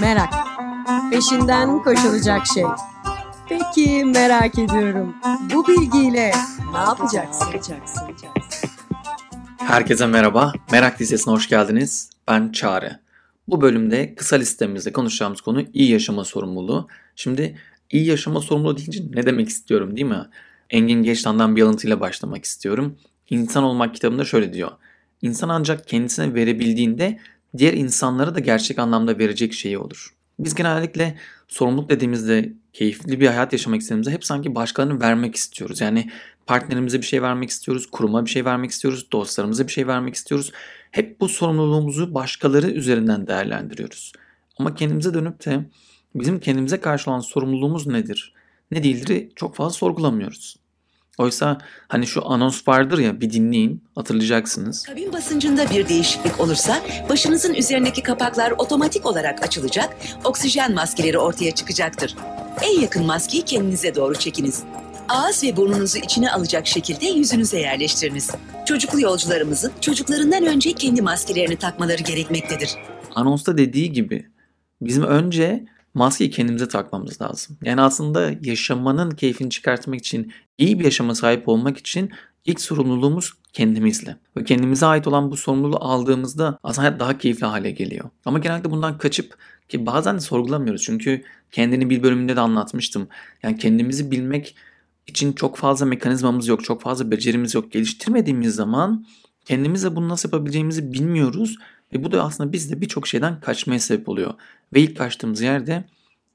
Merak. Peşinden koşulacak şey. Peki merak ediyorum. Bu bilgiyle ne yapacaksın? Herkese merhaba. Merak listesine hoş geldiniz. Ben Çağrı. Bu bölümde kısa listemizde konuşacağımız konu iyi yaşama sorumluluğu. Şimdi iyi yaşama sorumluluğu deyince ne demek istiyorum değil mi? Engin Geçtan'dan bir alıntıyla başlamak istiyorum. İnsan Olmak kitabında şöyle diyor. İnsan ancak kendisine verebildiğinde diğer insanlara da gerçek anlamda verecek şeyi olur. Biz genellikle sorumluluk dediğimizde keyifli bir hayat yaşamak istediğimizde hep sanki başkalarını vermek istiyoruz. Yani partnerimize bir şey vermek istiyoruz, kuruma bir şey vermek istiyoruz, dostlarımıza bir şey vermek istiyoruz. Hep bu sorumluluğumuzu başkaları üzerinden değerlendiriyoruz. Ama kendimize dönüp de bizim kendimize karşı olan sorumluluğumuz nedir? Ne değildir çok fazla sorgulamıyoruz. Oysa hani şu anons vardır ya bir dinleyin hatırlayacaksınız. Kabin basıncında bir değişiklik olursa başınızın üzerindeki kapaklar otomatik olarak açılacak, oksijen maskeleri ortaya çıkacaktır. En yakın maskeyi kendinize doğru çekiniz. Ağız ve burnunuzu içine alacak şekilde yüzünüze yerleştiriniz. Çocuklu yolcularımızın çocuklarından önce kendi maskelerini takmaları gerekmektedir. Anonsta dediği gibi bizim önce maskeyi kendimize takmamız lazım. Yani aslında yaşamanın keyfini çıkartmak için, iyi bir yaşama sahip olmak için ilk sorumluluğumuz kendimizle. Ve kendimize ait olan bu sorumluluğu aldığımızda aslında hayat daha keyifli hale geliyor. Ama genelde bundan kaçıp ki bazen de sorgulamıyoruz. Çünkü kendini bir bölümünde de anlatmıştım. Yani kendimizi bilmek için çok fazla mekanizmamız yok, çok fazla becerimiz yok. Geliştirmediğimiz zaman kendimize bunu nasıl yapabileceğimizi bilmiyoruz ve bu da aslında bizde birçok şeyden kaçmaya sebep oluyor. Ve ilk kaçtığımız yerde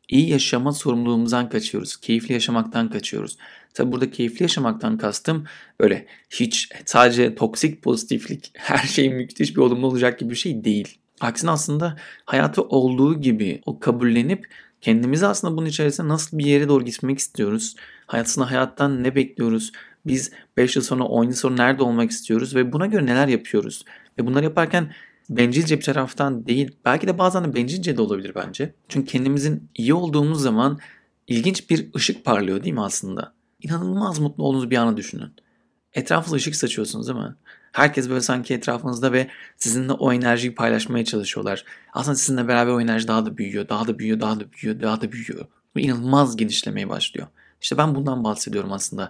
iyi yaşama sorumluluğumuzdan kaçıyoruz. Keyifli yaşamaktan kaçıyoruz. Tabi burada keyifli yaşamaktan kastım böyle hiç sadece toksik pozitiflik her şey müthiş bir olumlu olacak gibi bir şey değil. Aksine aslında hayatı olduğu gibi o kabullenip kendimizi aslında bunun içerisinde nasıl bir yere doğru gitmek istiyoruz? Hayatında hayattan ne bekliyoruz? Biz 5 yıl sonra 10 yıl sonra nerede olmak istiyoruz ve buna göre neler yapıyoruz? Ve bunları yaparken bencilce bir taraftan değil belki de bazen de bencilce de olabilir bence. Çünkü kendimizin iyi olduğumuz zaman ilginç bir ışık parlıyor değil mi aslında? İnanılmaz mutlu olduğunuz bir anı düşünün. Etrafınıza ışık saçıyorsunuz değil mi? Herkes böyle sanki etrafınızda ve sizinle o enerjiyi paylaşmaya çalışıyorlar. Aslında sizinle beraber o enerji daha da büyüyor, daha da büyüyor, daha da büyüyor, daha da büyüyor. Ve inanılmaz genişlemeye başlıyor. İşte ben bundan bahsediyorum aslında.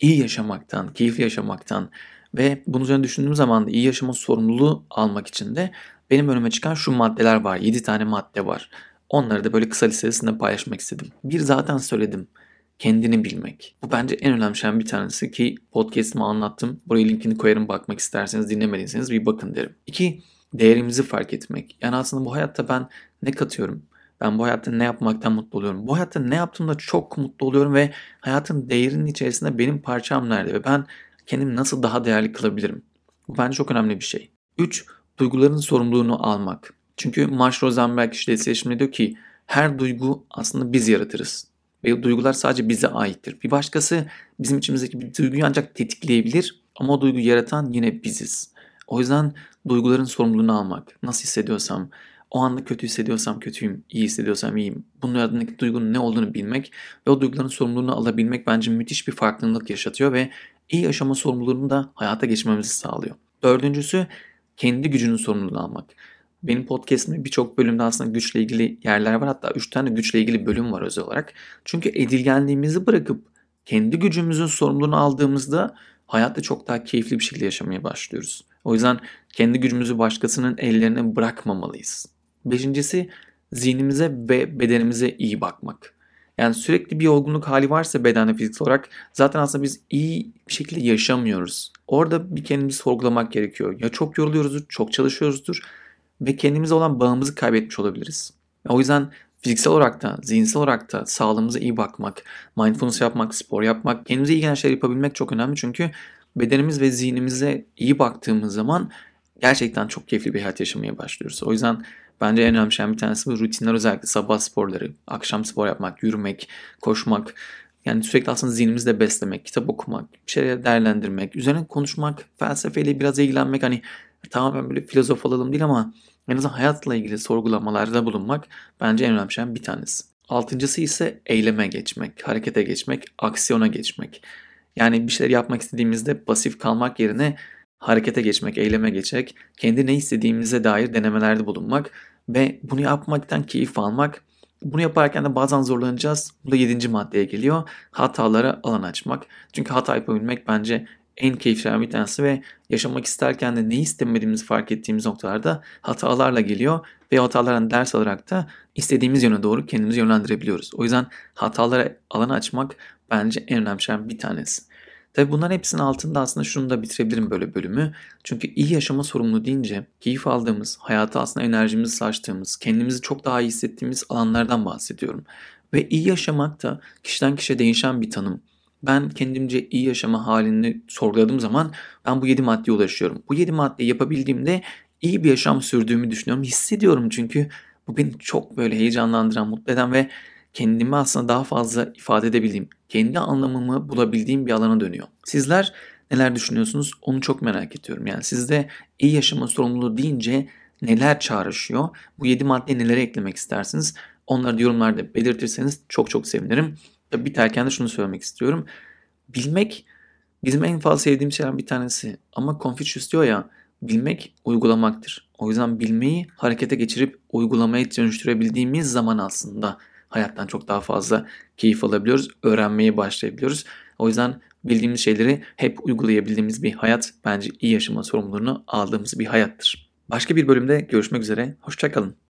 İyi yaşamaktan, keyifli yaşamaktan, ve bunun üzerine düşündüğüm zaman da iyi yaşama sorumluluğu almak için de benim önüme çıkan şu maddeler var. 7 tane madde var. Onları da böyle kısa listesinde paylaşmak istedim. Bir zaten söyledim. Kendini bilmek. Bu bence en önemli şeyden bir tanesi ki podcast'ımı anlattım. Buraya linkini koyarım bakmak isterseniz dinlemediyseniz bir bakın derim. İki, değerimizi fark etmek. Yani aslında bu hayatta ben ne katıyorum? Ben bu hayatta ne yapmaktan mutlu oluyorum? Bu hayatta ne yaptığımda çok mutlu oluyorum ve hayatın değerinin içerisinde benim parçam nerede? Ve ben kendimi nasıl daha değerli kılabilirim? Bu bence çok önemli bir şey. 3. Duyguların sorumluluğunu almak. Çünkü Marsh Rosenberg işte seçimde diyor ki her duygu aslında biz yaratırız. Ve duygular sadece bize aittir. Bir başkası bizim içimizdeki bir duyguyu ancak tetikleyebilir ama o duyguyu yaratan yine biziz. O yüzden duyguların sorumluluğunu almak. Nasıl hissediyorsam, o anda kötü hissediyorsam kötüyüm, iyi hissediyorsam iyiyim. Bunun ardındaki duygunun ne olduğunu bilmek ve o duyguların sorumluluğunu alabilmek bence müthiş bir farklılık yaşatıyor ve iyi yaşama sorumluluğunu da hayata geçmemizi sağlıyor. Dördüncüsü kendi gücünün sorumluluğunu almak. Benim podcastimde birçok bölümde aslında güçle ilgili yerler var. Hatta 3 tane güçle ilgili bölüm var özel olarak. Çünkü edilgenliğimizi bırakıp kendi gücümüzün sorumluluğunu aldığımızda hayatta çok daha keyifli bir şekilde yaşamaya başlıyoruz. O yüzden kendi gücümüzü başkasının ellerine bırakmamalıyız. Beşincisi zihnimize ve bedenimize iyi bakmak. Yani sürekli bir yorgunluk hali varsa bedende fiziksel olarak zaten aslında biz iyi bir şekilde yaşamıyoruz. Orada bir kendimizi sorgulamak gerekiyor. Ya çok yoruluyoruzdur, çok çalışıyoruzdur ve kendimize olan bağımızı kaybetmiş olabiliriz. O yüzden fiziksel olarak da, zihinsel olarak da sağlığımıza iyi bakmak, mindfulness yapmak, spor yapmak, kendimize iyi gelen şeyler yapabilmek çok önemli. Çünkü bedenimiz ve zihnimize iyi baktığımız zaman gerçekten çok keyifli bir hayat yaşamaya başlıyoruz. O yüzden Bence en önemli şeyden bir tanesi bu rutinler özellikle sabah sporları, akşam spor yapmak, yürümek, koşmak. Yani sürekli aslında zihnimizde beslemek, kitap okumak, bir şeyleri değerlendirmek, üzerine konuşmak, felsefeyle biraz ilgilenmek. Hani tamamen böyle filozof olalım değil ama en azından hayatla ilgili sorgulamalarda bulunmak bence en önemli şeyden bir tanesi. Altıncısı ise eyleme geçmek, harekete geçmek, aksiyona geçmek. Yani bir şeyler yapmak istediğimizde pasif kalmak yerine harekete geçmek, eyleme geçmek, kendi ne istediğimize dair denemelerde bulunmak ve bunu yapmaktan keyif almak. Bunu yaparken de bazen zorlanacağız. Bu da yedinci maddeye geliyor. Hatalara alan açmak. Çünkü hata yapabilmek bence en keyifli bir tanesi ve yaşamak isterken de ne istemediğimizi fark ettiğimiz noktalarda hatalarla geliyor ve hatalardan ders alarak da istediğimiz yöne doğru kendimizi yönlendirebiliyoruz. O yüzden hatalara alan açmak bence en önemli şeylerden bir tanesi. Tabi bunların hepsinin altında aslında şunu da bitirebilirim böyle bölümü. Çünkü iyi yaşama sorumlu deyince keyif aldığımız, hayata aslında enerjimizi saçtığımız, kendimizi çok daha iyi hissettiğimiz alanlardan bahsediyorum. Ve iyi yaşamak da kişiden kişiye değişen bir tanım. Ben kendimce iyi yaşama halini sorguladığım zaman ben bu yedi maddeye ulaşıyorum. Bu yedi maddeyi yapabildiğimde iyi bir yaşam sürdüğümü düşünüyorum. Hissediyorum çünkü bu beni çok böyle heyecanlandıran, mutlu eden ve kendimi aslında daha fazla ifade edebildiğim, kendi anlamımı bulabildiğim bir alana dönüyor. Sizler neler düşünüyorsunuz onu çok merak ediyorum. Yani sizde iyi yaşama sorumluluğu deyince neler çağrışıyor? Bu yedi maddeye nelere eklemek istersiniz? Onları yorumlarda belirtirseniz çok çok sevinirim. Biterken de şunu söylemek istiyorum. Bilmek bizim en fazla sevdiğim şeylerden bir tanesi. Ama Confucius diyor ya bilmek uygulamaktır. O yüzden bilmeyi harekete geçirip uygulamaya dönüştürebildiğimiz zaman aslında hayattan çok daha fazla keyif alabiliyoruz. Öğrenmeye başlayabiliyoruz. O yüzden bildiğimiz şeyleri hep uygulayabildiğimiz bir hayat bence iyi yaşama sorumluluğunu aldığımız bir hayattır. Başka bir bölümde görüşmek üzere. Hoşçakalın.